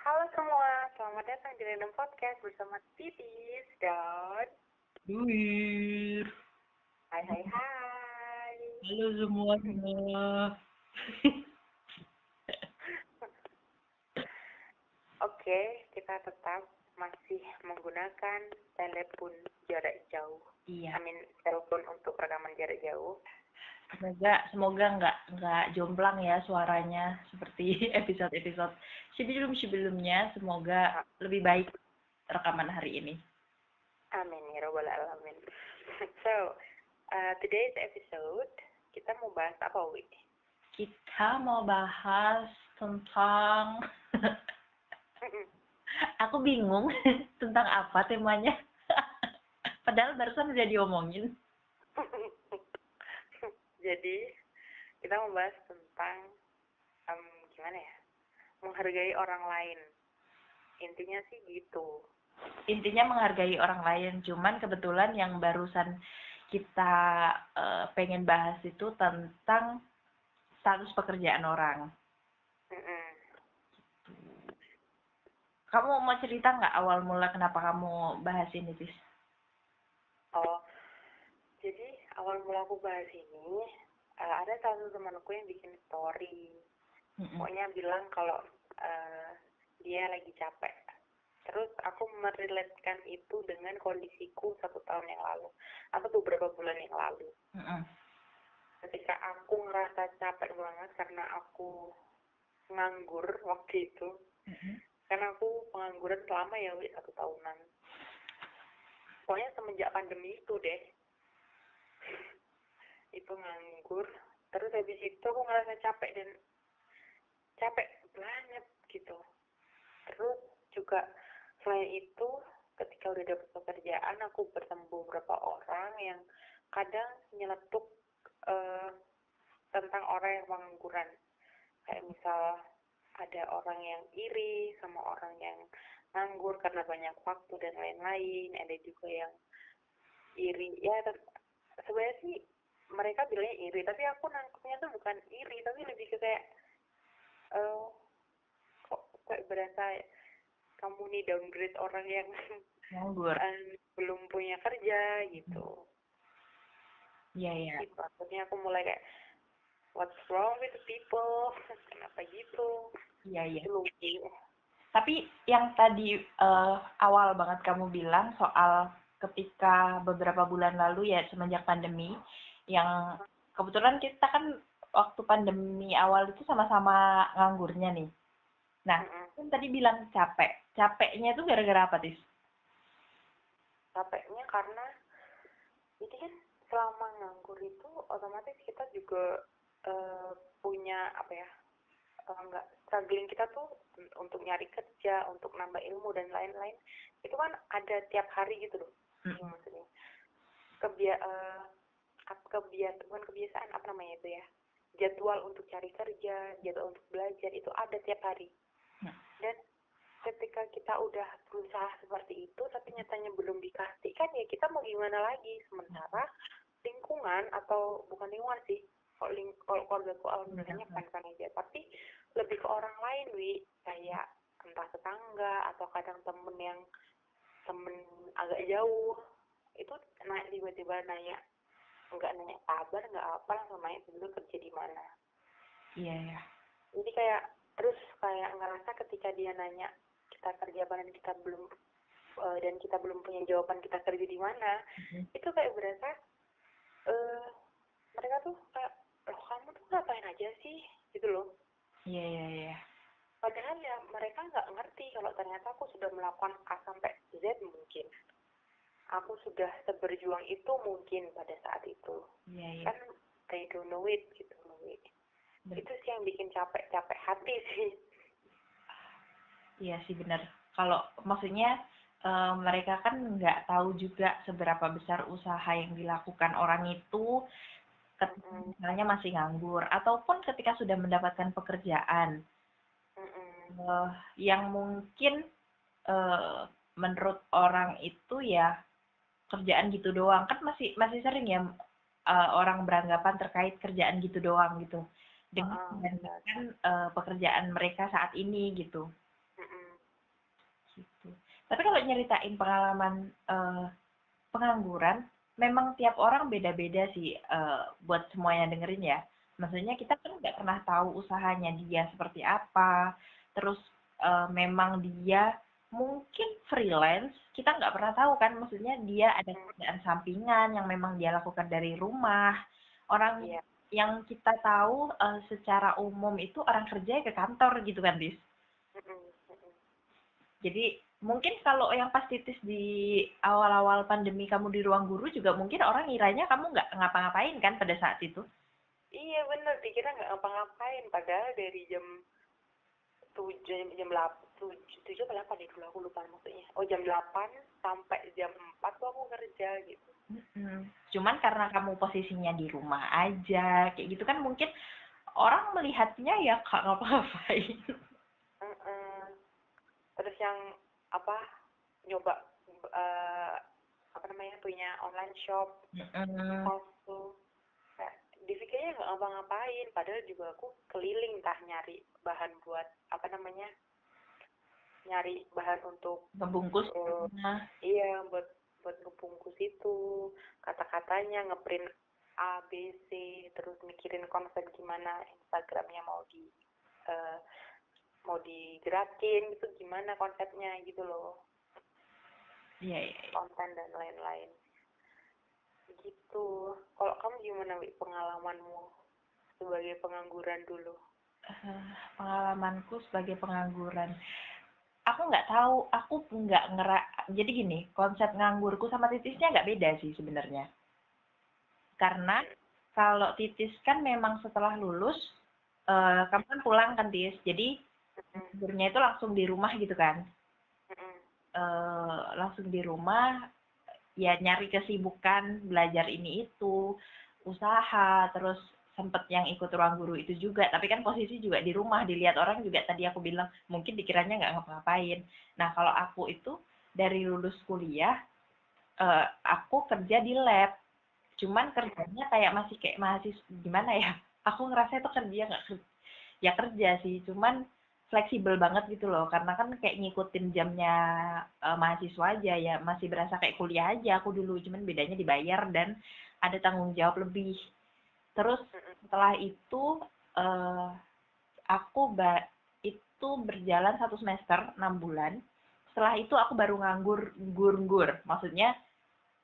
Halo semua, selamat datang di Random Podcast bersama Titis dan Duir. Hai Hai Hai. Halo semuanya. Oke, kita tetap masih menggunakan telepon jarak jauh. iya. I mean, telepon untuk rekaman jarak jauh. Semoga semoga nggak nggak jomplang ya suaranya seperti episode-episode sebelum sebelumnya. Semoga lebih baik rekaman hari ini. Amin ya robbal alamin. so, uh, today's episode kita mau bahas apa, Wi? Kita mau bahas tentang aku bingung tentang apa temanya. Padahal barusan udah diomongin. Jadi, kita mau bahas tentang em, gimana ya? Menghargai orang lain. Intinya sih gitu. intinya menghargai orang lain cuman kebetulan yang barusan kita eh, pengen bahas itu tentang status pekerjaan orang kamu mau cerita nggak awal mula kenapa kamu bahas ini Tis? Oh, jadi awal mula aku bahas ini, eh, ada salah satu temanku yang bikin story. Mm-mm. Pokoknya bilang kalau eh, dia lagi capek. Terus aku merelatekan itu dengan kondisiku satu tahun yang lalu atau beberapa bulan yang lalu. Mm-mm. Ketika aku ngerasa capek banget karena aku nganggur waktu itu. Mm-mm. Karena aku pengangguran selama ya, satu tahunan. Pokoknya semenjak pandemi itu deh. Itu nganggur. Terus habis itu aku ngerasa capek dan capek banget gitu. Terus juga selain itu ketika udah dapet pekerjaan aku bertemu beberapa orang yang kadang nyeletuk eh, tentang orang yang pengangguran. Kayak misal ada orang yang iri sama orang yang nganggur karena banyak waktu dan lain-lain. Ada juga yang iri. Ya sebenarnya sih mereka bilangnya iri, tapi aku nangkepnya tuh bukan iri, tapi lebih ke kayak eh kok kayak berasa kamu nih downgrade orang yang nganggur eh, belum punya kerja gitu. iya iya Gitu. Akhirnya aku mulai kayak what's wrong with the people? Kenapa gitu? iya iya tapi yang tadi eh, awal banget kamu bilang soal ketika beberapa bulan lalu ya semenjak pandemi yang kebetulan kita kan waktu pandemi awal itu sama-sama nganggurnya nih. Nah, Mm-mm. kan tadi bilang capek. Capeknya itu gara-gara apa, Tis? capeknya karena jadi kan selama nganggur itu otomatis kita juga eh, punya apa ya eh, enggak struggling kita tuh untuk nyari kerja untuk nambah ilmu dan lain-lain itu kan ada tiap hari gitu loh Mm. Ini maksudnya kebia eh, kebiasaan bukan kebiasaan apa namanya itu ya? Jadwal untuk cari kerja jadwal untuk belajar itu ada tiap hari. Hmm. dan ketika kita udah berusaha seperti itu tapi nyatanya belum dikasih kan ya kita mau gimana lagi? Sementara lingkungan atau bukan lingkungan sih kalau ling kalau keluarga ku alhamdulillahnya kan aja. Tapi lebih ke orang lain wi. Kayak entah tetangga atau kadang temen yang temen agak jauh itu naik tiba-tiba nanya nggak nanya kabar nggak apa langsung nanya dulu kerja di mana Iya, ya. jadi kayak terus kayak ngerasa ketika dia nanya kita kerja apa dan kita belum eh, dan kita belum punya jawaban kita kerja di mana Mhm. itu kayak berasa eh mereka tuh kayak loh kamu tuh ngapain aja sih gitu loh Iya, iya, iya. Padahal ya mereka nggak ngerti kalau ternyata aku sudah melakukan A sampai Z mungkin aku sudah seberjuang itu mungkin pada saat itu Iya, iya. kan they don't know it gitu Wi. Ben- itu sih yang bikin capek-capek hati sih Iya sih benar. Kalau maksudnya eh, mereka kan nggak tahu juga seberapa besar usaha yang dilakukan orang itu ketika misalnya masih nganggur ataupun ketika sudah mendapatkan pekerjaan Eh, yang mungkin eh, menurut orang itu ya kerjaan gitu doang. Kan masih masih sering ya eh, orang beranggapan terkait kerjaan gitu doang gitu. Dengan membandingkan eh, pekerjaan mereka saat ini gitu. Mm-mm. gitu. Tapi kalau nyeritain pengalaman uh, pengangguran memang tiap orang beda-beda sih uh, buat semua yang dengerin ya. Maksudnya kita kan nggak pernah tahu usahanya dia seperti apa terus uh, memang dia mungkin freelance kita nggak pernah tahu kan maksudnya dia ada pekerjaan sampingan yang memang dia lakukan dari rumah. Orang yeah. yang kita tahu uh, secara umum itu orang kerja ke kantor gitu kan dis? Jadi mungkin kalau yang pas titis di awal-awal pandemi kamu di ruang guru juga mungkin orang ngiranya kamu nggak ngapa-ngapain kan pada saat itu? Iya bener dikira nggak ngapa-ngapain. Padahal dari jam tujuh jam delapan tujuh tujuh ke delapan itu aku lupa maksudnya. Oh jam delapan sampai jam empat tuh aku kerja gitu. Hmm. cuman karena kamu posisinya di rumah aja kayak gitu kan mungkin orang melihatnya ya kak ngapa-ngapain terus yang apa nyoba uh, apa namanya punya online shop mm-hmm. dipikirnya nggak ngapa-ngapain padahal juga aku keliling tah nyari bahan buat apa namanya nyari bahan untuk membungkus uh, nah. iya buat buat ngebungkus itu kata-katanya ngeprint A B C terus mikirin konsep gimana Instagramnya mau di uh, mau digerakin gitu gimana konsepnya gitu loh iya yeah, yeah, konten dan lain-lain gitu. Kalau kamu gimana wi? Pengalamanmu sebagai pengangguran dulu. Uh, pengalamanku sebagai pengangguran. Aku nggak tahu aku nggak ngerak jadi gini konsep nganggurku sama titisnya nggak beda sih sebenarnya. Karena kalau titis kan memang setelah lulus uh, kamu kan pulang kan tis? Jadi nganggurnya itu langsung di rumah gitu kan? Uh, langsung di rumah ya nyari kesibukan belajar ini itu usaha terus sempet yang ikut ruang guru itu juga. Tapi kan posisi juga di rumah dilihat orang juga tadi aku bilang mungkin dikiranya nggak ngapa-ngapain. Nah kalau aku itu dari lulus kuliah uh, aku kerja di lab. Cuman kerjanya kayak masih kayak masih gimana ya? Aku ngerasa itu kerja nggak ya kerja sih. Cuman fleksibel banget gitu loh. Karena kan kayak ngikutin jamnya uh, mahasiswa aja ya. Masih berasa kayak kuliah aja aku dulu. Cuman bedanya dibayar dan ada tanggung jawab lebih. Terus setelah itu uh, aku ba itu berjalan satu semester enam bulan. Setelah itu aku baru nganggur gur-gur maksudnya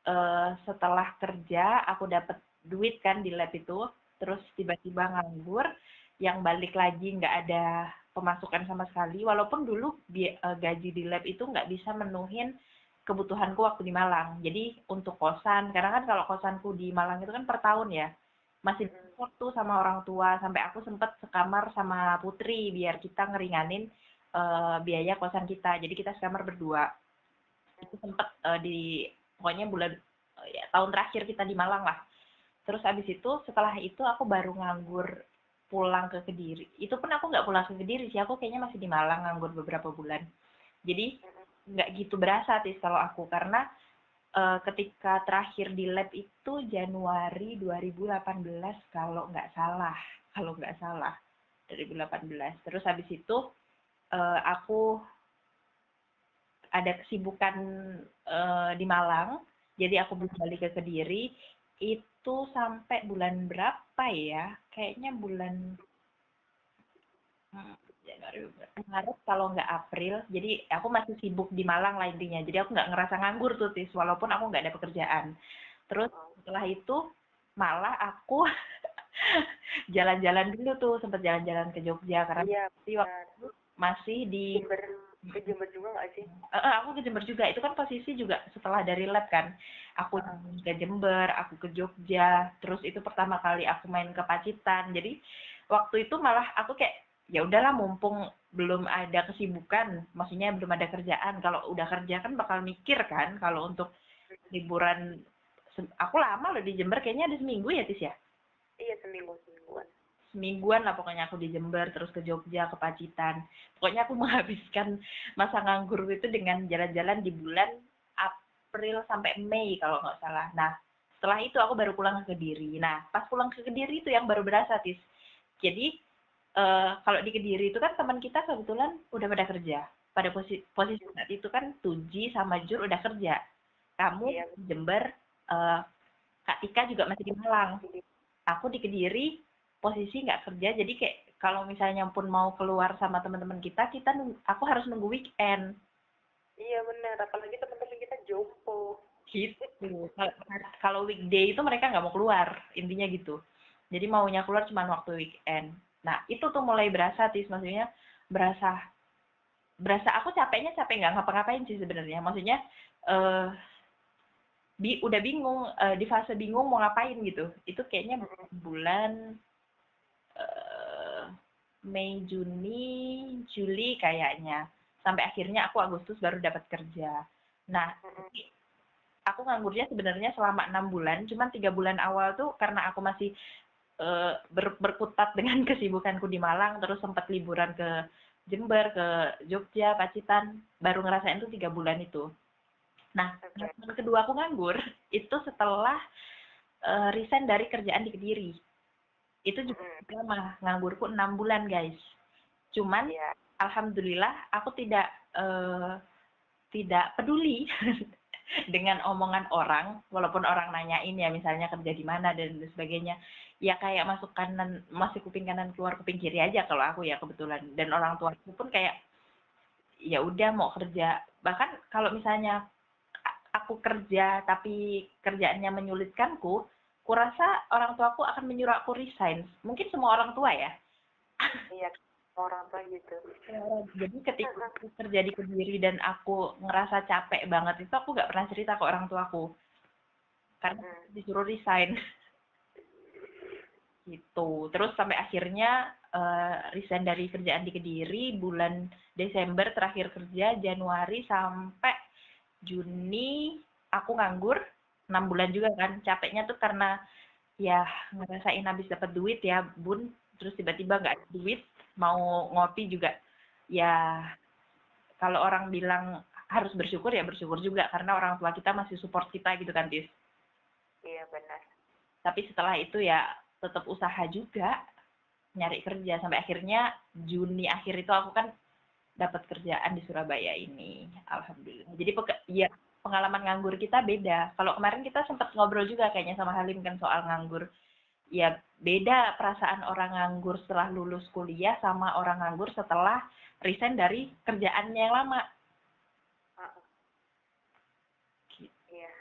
uh, setelah kerja aku dapat duit kan di lab itu. Terus tiba-tiba nganggur yang balik lagi nggak ada pemasukan sama sekali. Walaupun dulu uh, gaji di lab itu nggak bisa menuhin kebutuhanku waktu di Malang. Jadi untuk kosan karena kan kalau kosanku di Malang itu kan per tahun ya. Masih waktu sama orang tua sampai aku sempet sekamar sama putri biar kita ngeringanin uh, biaya kosan kita. Jadi kita sekamar berdua. Itu sempet uh, di pokoknya bulan uh, ya, tahun terakhir kita di Malang lah. Terus abis itu setelah itu aku baru nganggur pulang ke Kediri. Itu pun aku nggak pulang ke Kediri sih aku kayaknya masih di Malang nganggur beberapa bulan. Jadi nggak gitu berasa sih kalau aku karena uh, ketika terakhir di lab itu Januari 2018 kalau nggak salah kalau nggak salah 2018 terus habis itu uh, aku ada kesibukan uh, di Malang jadi aku balik ke Kediri. Itu sampai bulan berapa ya kayaknya bulan hmm, Januari Maret kalau nggak April. Jadi aku masih sibuk di Malang lah intinya. Jadi aku nggak ngerasa nganggur tuh tis. Walaupun aku nggak ada pekerjaan. Terus setelah itu malah aku jalan-jalan dulu tuh. Sempat jalan-jalan ke Jogja karena iya, waktu masih di ke Jember juga nggak sih? Uh, aku ke Jember juga itu kan posisi juga setelah dari lab kan aku uh. ke Jember aku ke Jogja terus itu pertama kali aku main ke Pacitan jadi waktu itu malah aku kayak ya udahlah mumpung belum ada kesibukan, maksudnya belum ada kerjaan. Kalau udah kerja kan bakal mikir kan kalau untuk liburan aku lama loh di Jember kayaknya ada seminggu ya Tis ya? Iya seminggu semingguan. Semingguan lah pokoknya aku di Jember terus ke Jogja ke Pacitan. Pokoknya aku menghabiskan masa nganggur itu dengan jalan-jalan di bulan April sampai Mei kalau nggak salah. Nah setelah itu aku baru pulang ke Kediri. Nah pas pulang ke Kediri itu yang baru berasa Tis. Jadi uh, kalau di Kediri itu kan teman kita kebetulan udah pada kerja. pada posisi posisi saat itu kan Tuji sama Jur udah kerja kamu Iya. di Jember eh, Kak Tika juga masih di Malang aku di Kediri posisi nggak kerja jadi kayak kalau misalnya pun mau keluar sama teman-teman kita kita aku harus nunggu weekend. Iya benar apalagi teman-teman kita jompo. Gitu. Kalau- weekday itu mereka nggak mau keluar intinya gitu. Jadi maunya keluar cuma waktu weekend. Nah itu tuh mulai berasa tis. Maksudnya berasa berasa aku capeknya capek nggak ngapa-ngapain sih sebenarnya. Maksudnya eh bi udah bingung eh, di fase bingung mau ngapain gitu. Itu kayaknya bulan Mei Juni Juli kayaknya. Sampai akhirnya aku Agustus baru dapat kerja. Nah aku nganggurnya sebenarnya selama enam bulan, cuman tiga bulan awal tuh karena aku masih ber- berkutat dengan kesibukanku di Malang, terus sempat liburan ke Jember, ke Jogja, Pacitan, baru ngerasain tuh tiga bulan itu. Nah, bulan kedua aku nganggur itu setelah eh, resign dari kerjaan di Kediri. Itu juga lama, nganggurku enam bulan guys. Cuman iya. alhamdulillah aku tidak eh, tidak peduli dengan omongan orang walaupun orang nanyain ya misalnya kerja di mana dan sebagainya. Ya kayak masuk kanan masih kuping kanan keluar kuping kiri aja kalau aku ya kebetulan. Dan orang tuaku pun kayak ya udah mau kerja. Bahkan kalau misalnya aku kerja tapi kerjaannya menyulitkanku kurasa orang tuaku akan menyuruh aku resign. Mungkin semua orang tua ya. Iya orang tua gitu. Jadi ketika aku kerja di Kediri dan aku ngerasa capek banget itu aku nggak pernah cerita ke orang tuaku. Karena Mm. disuruh resign. Gitu. Terus sampai akhirnya eh, resign dari kerjaan di Kediri bulan Desember terakhir kerja Januari sampai Juni aku nganggur enam bulan juga kan. Capeknya tuh karena ya ngerasain habis dapat duit ya bun. Terus tiba-tiba nggak ada duit mau ngopi juga. Ya kalau orang bilang harus bersyukur ya bersyukur juga karena orang tua kita masih support kita gitu kan Tis. Iya benar. Tapi setelah itu ya tetap usaha juga nyari kerja. Sampai akhirnya Juni akhir itu aku kan dapat kerjaan di Surabaya ini alhamdulillah. Jadi peke- ya pengalaman nganggur kita beda kalau kemarin kita sempat ngobrol juga kayaknya sama Halim kan soal nganggur ya beda perasaan orang nganggur setelah lulus kuliah sama orang nganggur setelah resign dari kerjaannya yang lama. Gitu. iya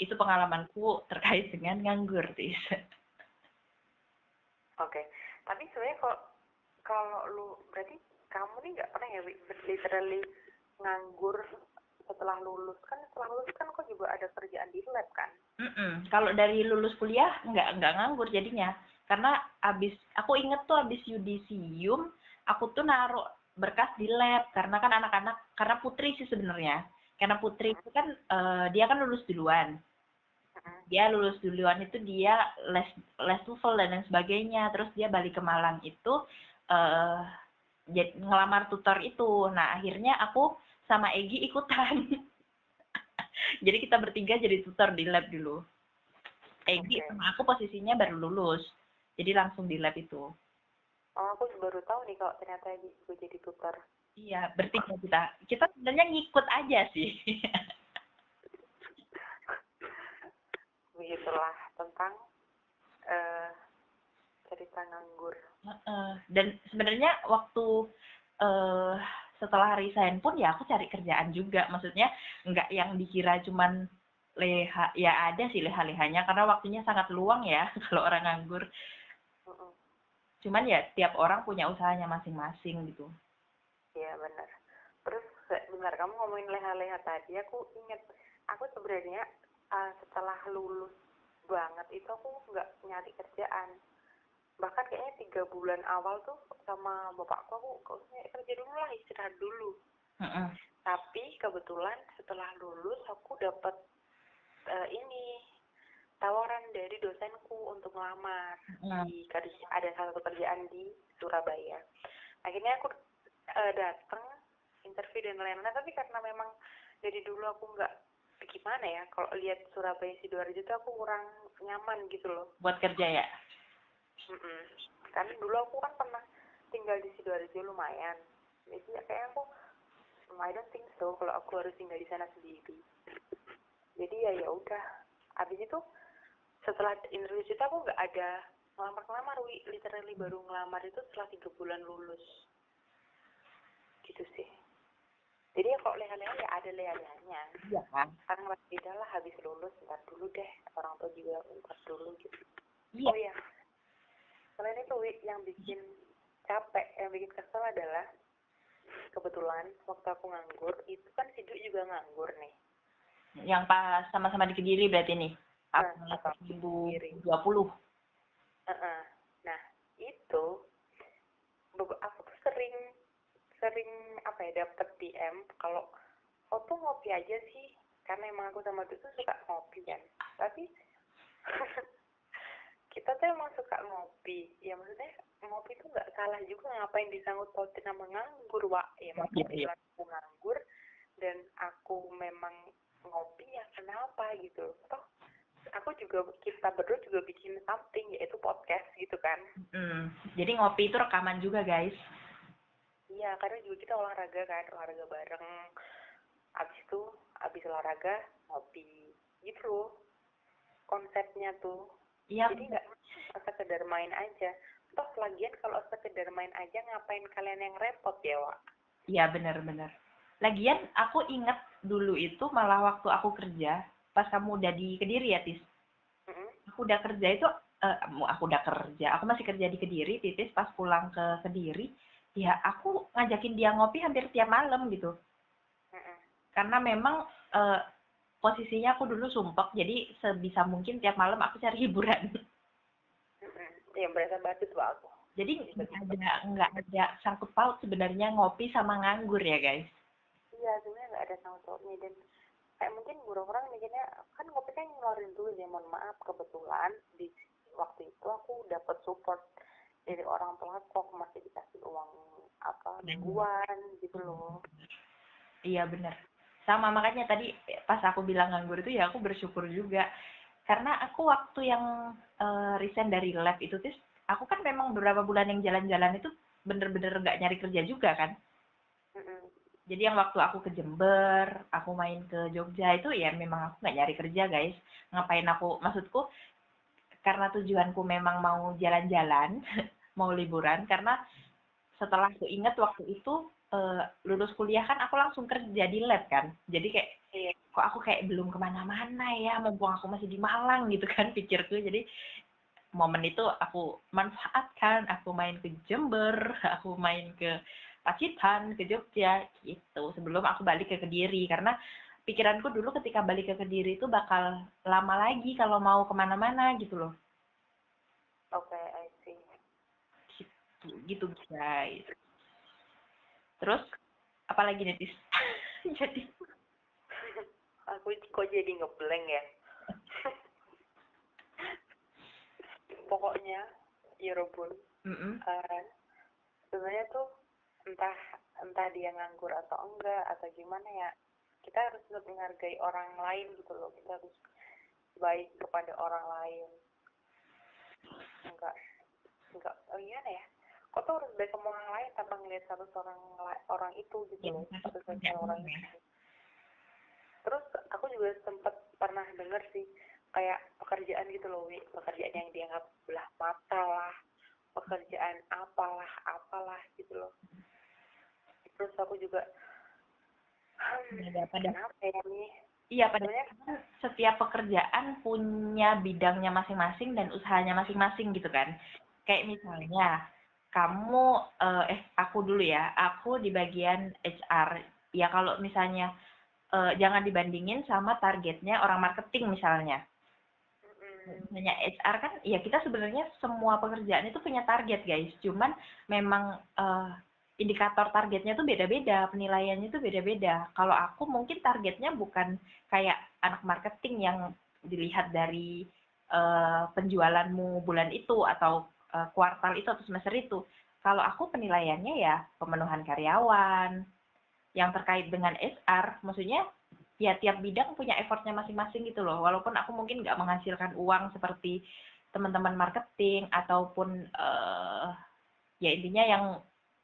itu pengalamanku terkait dengan nganggur tis oke tapi sebenarnya kalau kalau lu berarti kamu nih nggak pernah ya literally nganggur setelah lulus. Kan setelah lulus kan kok juga ada kerjaan di lab kan? Mm-mm. Kalau dari lulus kuliah nggak nggak nganggur jadinya, karena abis aku inget tuh abis yudisium aku tuh naruh berkas di lab. Karena kan anak-anak karena putri sih sebenarnya. Karena putri itu kan eh, dia kan lulus duluan. Dia lulus duluan itu dia les les TOEFL dan lain sebagainya. Terus dia balik ke Malang itu jadi ngelamar tutor itu. Nah akhirnya aku sama Egi ikutan. Jadi kita bertiga jadi tutor di lab dulu. Egi Oke. sama aku posisinya baru lulus. Jadi langsung di lab itu. Oh aku baru tahu nih kalau ternyata gue jadi tutor. Iya bertiga kita. Kita sebenarnya ngikut aja sih. Begitulah tentang eh cerita nganggur. Heeh. dan sebenarnya waktu eh setelah resign pun ya aku cari kerjaan juga maksudnya nggak yang dikira cuman leha ya ada sih leha-lehanya karena waktunya sangat luang ya kalau orang nganggur cuman ya tiap orang punya usahanya masing-masing gitu Iya benar. Terus bentar kamu ngomongin leha-leha tadi, aku inget aku sebenarnya uh, setelah lulus banget itu aku nggak nyari kerjaan. Bahkan kayaknya tiga bulan awal tuh sama bapakku aku kok nyari kerja dulu lah istirahat dulu. Heeh. Tapi kebetulan setelah lulus aku dapat uh, ini tawaran dari dosenku untuk ngelamar Heeh. di kerja- ada satu kerjaan di Surabaya. Akhirnya aku eh, datang interview dan lain-lain, tapi karena memang dari dulu aku nggak gimana ya, kalau lihat Surabaya sidoarjo itu aku kurang nyaman gitu loh. buat kerja ya Mm-mm. Karena dulu aku kan pernah tinggal di sidoarjo lumayan. jadi ya kayak aku "Hmm, I don't think so kalau aku harus tinggal di sana sendiri. Jadi ya ya udah. Habis itu setelah interview itu aku nggak ada ngelamar-ngelamar wi literally baru ngelamar itu setelah tiga bulan lulus. Gitu sih. Jadi ya kalau leha-leha ya ada leha-lehanya. Iya kan? Karena masih beda lah habis lulus ntar dulu deh. Orang tua juga ntar dulu gitu. Iya. Oh ya selain itu Wi, yang bikin capek yang bikin kesel adalah kebetulan waktu aku nganggur itu kan si Dwi juga nganggur nih. Yang pas sama-sama di kediri berarti nih? Nah, Kediri. 2020 Heeh. nah itu aku tuh sering sering apa ya dapet DM kalau oh tuh ngopi aja sih. Karena emang aku sama Dwi tuh suka ngopi kan. Tapi kita tuh emang suka ngopi. Ya maksudnya ngopi tuh nggak salah juga ngapain disangkut pautin sama nganggur wa ya Iya, maksudnya iya. aku nganggur dan aku memang ngopi ya kenapa gitu toh aku juga kita berdua juga bikin something yaitu podcast gitu kan. Hmm, jadi ngopi itu rekaman juga guys. Iya karena juga kita olahraga kan olahraga bareng. Abis itu abis olahraga ngopi. Gitu loh konsepnya tuh iya jadi nggak sekedar main aja toh lagian kalau sekedar main aja ngapain kalian yang repot ya Wak? iya benar-benar lagian aku inget dulu itu malah waktu aku kerja pas kamu udah di kediri ya tis Mm-mm. aku udah kerja itu eh, mu- aku udah kerja aku masih kerja di kediri titis pas pulang ke kediri ya aku ngajakin dia ngopi hampir tiap malam gitu Mm-mm. karena memang eh, posisinya aku dulu sumpek jadi sebisa mungkin tiap malam aku cari hiburan. Mm-mm. ya berasa batu tuh aku jadi nggak ada nggak ada sangkut paut sebenarnya ngopi sama nganggur ya guys? Iya sebenarnya nggak ada sangkut pautnya. Dan kayak mungkin orang-orang mikirnya kan ngopi kan ngeluarin duit ya mohon maaf kebetulan di waktu itu aku dapat support dari orang tua aku aku masih dikasih uang apa mingguan gitu loh. Iya benar. Sama makanya tadi pas aku bilang nganggur itu ya aku bersyukur juga. Karena aku waktu yang eh, resign dari lab itu tis, aku kan memang beberapa bulan yang jalan-jalan itu bener-bener nggak nyari kerja juga kan. Jadi yang waktu aku ke Jember, aku main ke Jogja itu ya memang aku nggak nyari kerja guys. Ngapain aku, maksudku karena tujuanku memang mau jalan-jalan, mau liburan. Karena setelah aku ingat waktu itu eh, lulus kuliah kan aku langsung kerja di lab kan. Jadi kayak iya kok aku kayak belum ke mana-mana ya, mumpung aku masih di Malang gitu kan pikirku. Jadi momen itu aku manfaatkan, aku main ke Jember, aku main ke Pacitan, ke Jogja gitu. Sebelum aku balik ke Kediri karena pikiranku dulu ketika balik ke Kediri itu bakal lama lagi kalau mau ke mana-mana gitu loh. oke I see Gitu, gitu guys. Terus apalagi nih Tis? Jadi? Aku kok jadi ngeblank ya? Pokoknya ya Robun mm-mm. eh, sebenarnya tuh entah entah dia nganggur atau enggak atau gimana ya kita harus tetap menghargai orang lain gitu loh. Kita harus baik kepada orang lain. Enggak enggak oh gimana ya kok tuh harus baik sama orang lain tanpa ngeliat satu orang orang itu gitu Ya, loh satu satu pekerjaan orang ya. itu. terus aku juga sempet pernah denger sih kayak pekerjaan gitu loh Wi. Pekerjaan yang dianggap belah mata lah pekerjaan apalah apalah gitu loh. Terus aku juga hmm, Ada pada kenapa ya nih iya pada sebenarnya setiap pekerjaan punya bidangnya masing-masing dan usahanya masing-masing gitu kan. Kayak misalnya kamu eh, eh aku dulu ya, aku di bagian HR. Ya kalau misalnya eh, jangan dibandingin sama targetnya orang marketing misalnya. Misalnya HR kan ya kita sebenarnya semua pekerjaan itu punya target guys. Cuman memang eh, indikator targetnya tuh beda-beda, penilaiannya tuh beda-beda. Kalau aku mungkin targetnya bukan kayak anak marketing yang dilihat dari eh, penjualanmu bulan itu atau kuartal itu atau semester itu. Kalau aku penilaiannya ya pemenuhan karyawan yang terkait dengan HR, maksudnya ya tiap bidang punya effortnya masing-masing gitu loh. Walaupun aku mungkin nggak menghasilkan uang seperti teman-teman marketing ataupun eh, ya intinya yang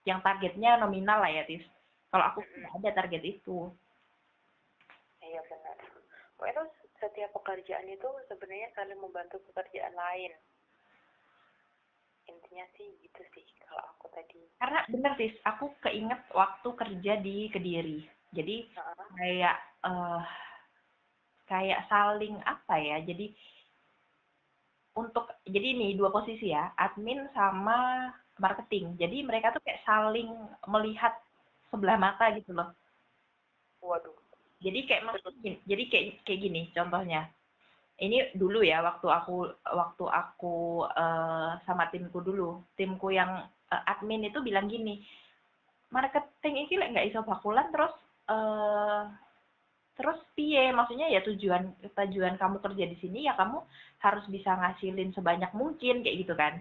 yang targetnya nominal lah ya tis. Kalau aku nggak ada target itu. Iya benar. Kok itu setiap pekerjaan itu sebenarnya saling membantu pekerjaan lain intinya sih gitu sih kalau aku tadi. Karena bener tis aku keinget waktu kerja di kediri. Jadi uh-huh. kayak uh, kayak saling apa ya jadi untuk jadi ini dua posisi ya admin sama marketing. Jadi mereka tuh kayak saling melihat sebelah mata gitu loh. Waduh. Jadi kayak maksudnya jadi kayak kayak gini contohnya ini dulu ya waktu aku waktu aku uh, sama timku dulu. Timku yang uh, admin itu bilang gini marketing ini nggak iso bakulan terus uh, terus piye? Maksudnya ya tujuan tujuan kamu kerja di sini ya kamu harus bisa ngasilin sebanyak mungkin kayak gitu kan.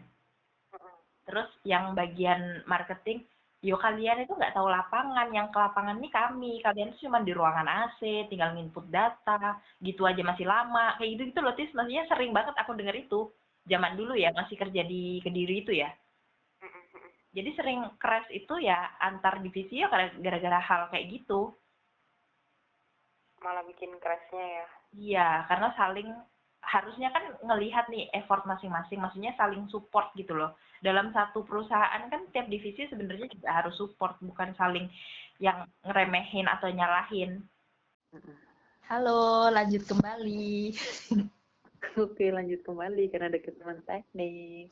Terus yang bagian marketing yo kalian itu nggak tahu lapangan. Yang ke lapangan ini kami. Kalian itu cuma di ruangan AC tinggal input data. Gitu aja masih lama. Kayak gitu gitu loh tis. Maksudnya sering banget aku denger itu. Zaman dulu ya masih kerja di kediri itu ya. Jadi sering crash itu ya antar divisi ya gara-gara hal kayak gitu. Malah bikin crashnya ya. Iya karena saling harusnya kan ngelihat nih effort masing-masing, maksudnya saling support gitu loh. Dalam satu perusahaan kan tiap divisi sebenarnya juga harus support, bukan saling yang ngeremehin atau nyalahin. Halo, lanjut kembali. Oke, lanjut kembali karena ada kesalahan teknis.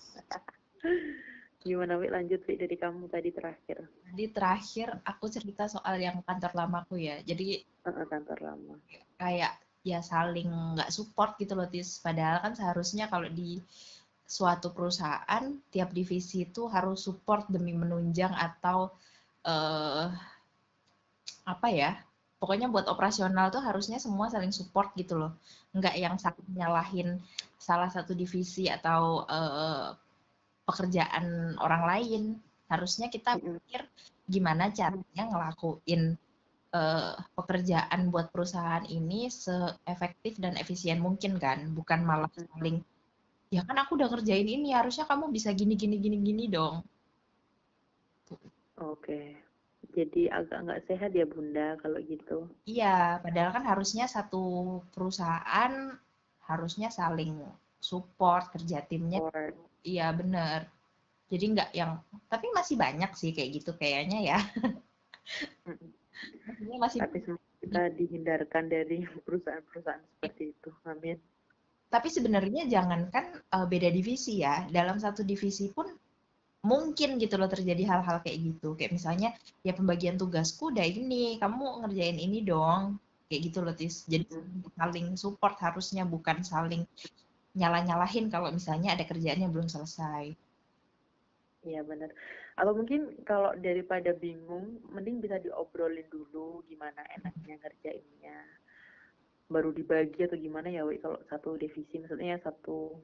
Gimana, Wi? Lanjut, Wi, dari kamu tadi terakhir. Tadi terakhir aku cerita soal yang kantor lamaku ya. Jadi, uh, kantor lama. Kayak ya saling nggak support gitu loh tis. Padahal kan seharusnya kalau di suatu perusahaan tiap divisi itu harus support demi menunjang atau uh, apa ya pokoknya buat operasional tuh harusnya semua saling support gitu loh. Nggak yang saling nyalahin salah satu divisi atau uh, pekerjaan orang lain. Harusnya kita pikir gimana caranya ngelakuin uh, pekerjaan buat perusahaan ini seefektif dan efisien mungkin kan, bukan malah hmm. saling ya kan aku udah kerjain ini harusnya kamu bisa gini gini gini gini dong. Oke. Jadi agak nggak sehat ya Bunda kalau gitu. Iya, padahal kan harusnya satu perusahaan harusnya saling support kerja timnya. Support. Iya bener. Jadi nggak yang tapi masih banyak sih kayak gitu kayaknya ya. Masih tapi kita dihindarkan dari perusahaan-perusahaan seperti itu. Amin. Tapi sebenarnya jangankan uh, beda divisi ya. Dalam satu divisi pun mungkin gitu loh terjadi hal-hal kayak gitu. Kayak misalnya ya pembagian tugasku udah ini kamu ngerjain ini dong. Kayak gitu loh tis. Jadi hmm. saling support harusnya bukan saling nyalah-nyalahin kalau misalnya ada kerjaan yang belum selesai. Iya benar atau mungkin kalau daripada bingung mending bisa diobrolin dulu gimana enaknya ngerjainnya. Baru dibagi atau gimana ya Wi kalau satu divisi maksudnya satu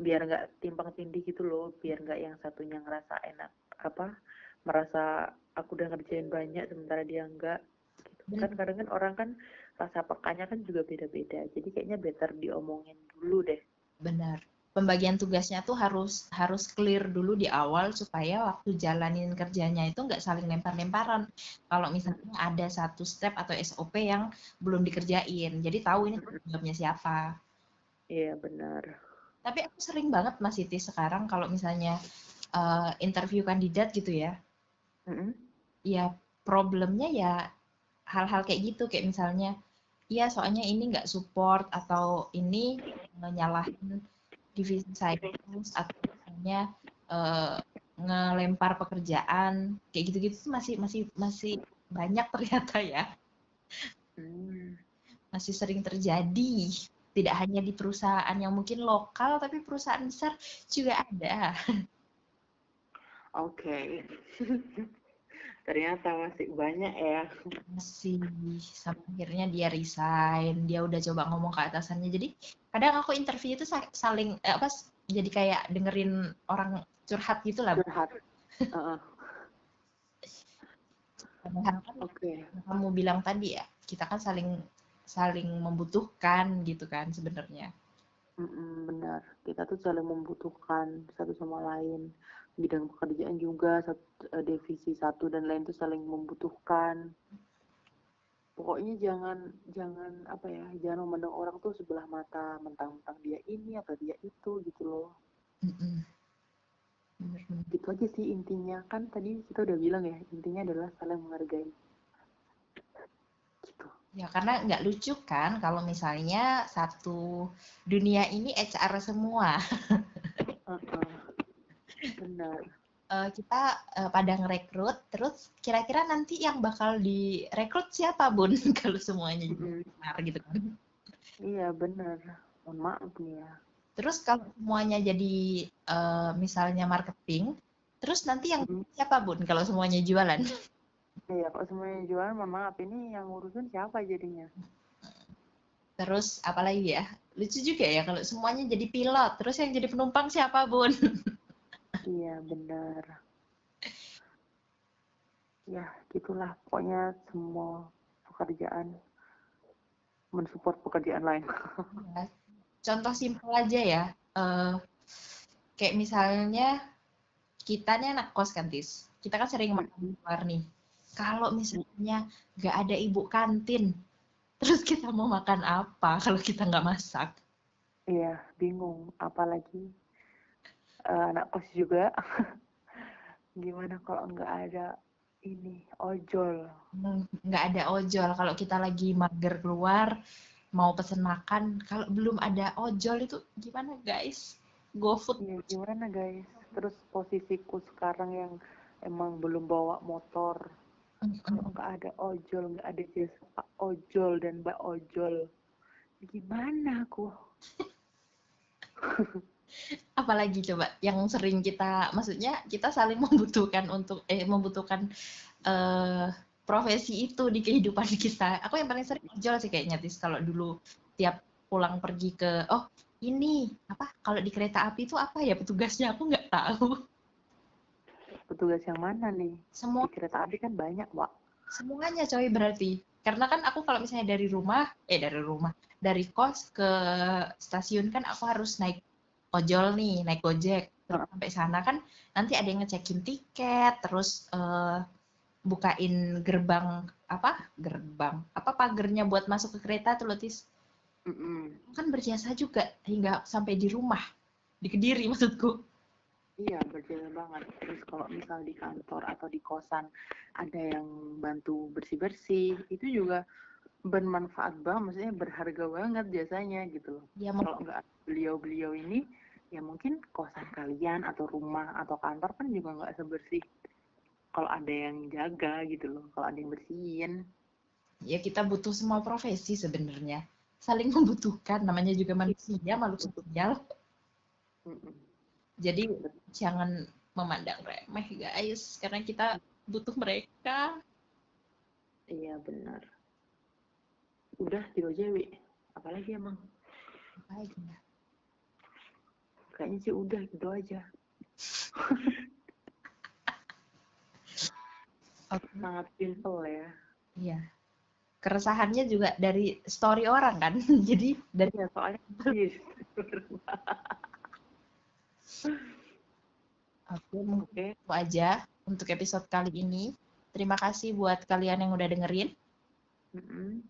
biar nggak timpang tindih gitu loh biar nggak yang satunya ngerasa enak apa merasa aku udah ngerjain banyak sementara dia enggak gitu. kan kadang kan orang kan rasa pekanya kan juga beda-beda jadi kayaknya better diomongin dulu deh. Benar pembagian tugasnya tuh harus harus clear dulu di awal supaya waktu jalanin kerjanya itu nggak saling lempar-lemparan. Kalau misalnya ada satu step atau SOP yang belum dikerjain, jadi tahu ini jawabnya siapa. Iya benar. Tapi aku sering banget Mas Siti sekarang kalau misalnya uh, interview kandidat gitu ya, mm-hmm. ya problemnya ya hal-hal kayak gitu kayak misalnya, iya soalnya ini nggak support atau ini nyalahin divisi science atau misalnya uh, ngelempar pekerjaan kayak gitu-gitu masih masih masih banyak ternyata ya hmm. masih sering terjadi tidak hanya di perusahaan yang mungkin lokal tapi perusahaan besar juga ada oke okay. ternyata masih banyak ya. Masih. Sampai akhirnya dia resign. Dia udah coba ngomong ke atasannya. Jadi kadang aku interview itu saling eh, apa jadi kayak dengerin orang curhat gitu lah. Curhat. Uh kan okay. kamu bilang tadi ya kita kan saling saling membutuhkan gitu kan sebenarnya. Benar. Kita tuh saling membutuhkan satu sama lain. Bidang pekerjaan juga, eh, divisi satu dan lain tuh saling membutuhkan. Pokoknya jangan jangan apa ya, jangan memandang orang tuh sebelah mata, mentang-mentang dia ini atau dia itu gitu loh. Bener-bener. Gitu aja sih intinya. Kan tadi kita udah bilang ya, intinya adalah saling menghargai. Gitu. Ya, karena nggak lucu kan kalau misalnya satu dunia ini HR semua. Benar. Eh, kita eh, pada ngerekrut, terus kira-kira nanti yang bakal direkrut siapa, Bun? Kalau semuanya Mm-mm. benar gitu kan. Iya benar. Mohon maaf nih ya. Terus kalau semuanya jadi eh, misalnya marketing, terus nanti yang Mm-mm. siapa, Bun? Kalau semuanya jualan? Iya, kalau semuanya jualan, mohon maaf ini yang ngurusin siapa jadinya? Terus apalagi ya? Lucu juga ya kalau semuanya jadi pilot, terus yang jadi penumpang siapa, Bun? Iya, benar. Ya, gitulah. Pokoknya semua pekerjaan mensupport pekerjaan lain. Ya, Contoh simpel aja ya. eh, kayak misalnya kita nih anak kos kan, Tis. Kita kan sering makan di luar nih. Kalau misalnya nggak ada ibu kantin, terus kita mau makan apa kalau kita nggak masak? Iya, bingung. Apalagi eh, anak kos juga. Gimana kalau nggak ada ini ojol? Nggak ada ojol. Kalau kita lagi mager keluar, mau pesen makan, kalau belum ada ojol itu gimana guys? GoFood. Iya, gimana guys? Terus posisiku sekarang yang emang belum bawa motor. Kalau nggak ada ojol, nggak ada jasa pak ojol dan mbak ojol, gimana aku? Apalagi coba yang sering kita, maksudnya kita saling membutuhkan untuk eh membutuhkan eh profesi itu di kehidupan kita. Aku yang paling sering ojol sih kayaknya Tis kalau dulu tiap pulang pergi ke oh ini apa kalau di kereta api itu apa ya petugasnya aku nggak tahu. Petugas yang mana nih? Semua Di kereta api kan banyak, Wak. semuanya coy berarti. Karena kan aku kalau misalnya dari rumah, eh dari rumah, dari kos ke stasiun kan aku harus naik ojol nih, naik gojek. Sampai sana kan nanti ada yang ngecekin tiket, terus eh, bukain gerbang apa? Gerbang. Apa pagernya buat masuk ke kereta tuh Lotis. Mm-mm. Kan berjasa juga hingga sampai di rumah. Di Kediri maksudku. Iya, berjalan banget. Terus kalau misal di kantor atau di kosan ada yang bantu bersih-bersih, itu juga bermanfaat banget, maksudnya berharga banget jasanya gitu loh. Ya Kalau nggak ada beliau-beliau ini, ya mungkin kosan kalian atau rumah atau kantor kan juga nggak sebersih kalau ada yang jaga gitu loh, kalau ada yang bersihin. ya kita butuh semua profesi sebenarnya. Saling membutuhkan, namanya juga manusia, makhluk sosial. Jadi jangan memandang remeh guys, karena kita butuh mereka. Iya benar. Udah gitu aja, Wi. Apalagi emang? Ya? Kayaknya sih udah gitu aja. Oke, Sangat simple ya. Iya. Keresahannya juga dari story orang kan. Jadi dari Iya, soalnya aku mungkin Oke, itu aja untuk episode kali ini. Terima kasih buat kalian yang udah dengerin. mm-mm.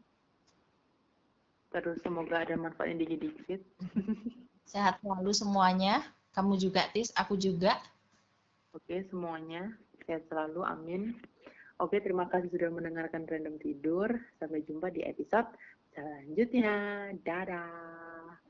Terus semoga ada manfaatnya dikit-dikit. Sehat selalu semuanya. Kamu juga, Tis. Aku juga. Oke, semuanya sehat selalu. Amin. Oke, terima kasih sudah mendengarkan Random Tidur. Sampai jumpa di episode selanjutnya. Dadah.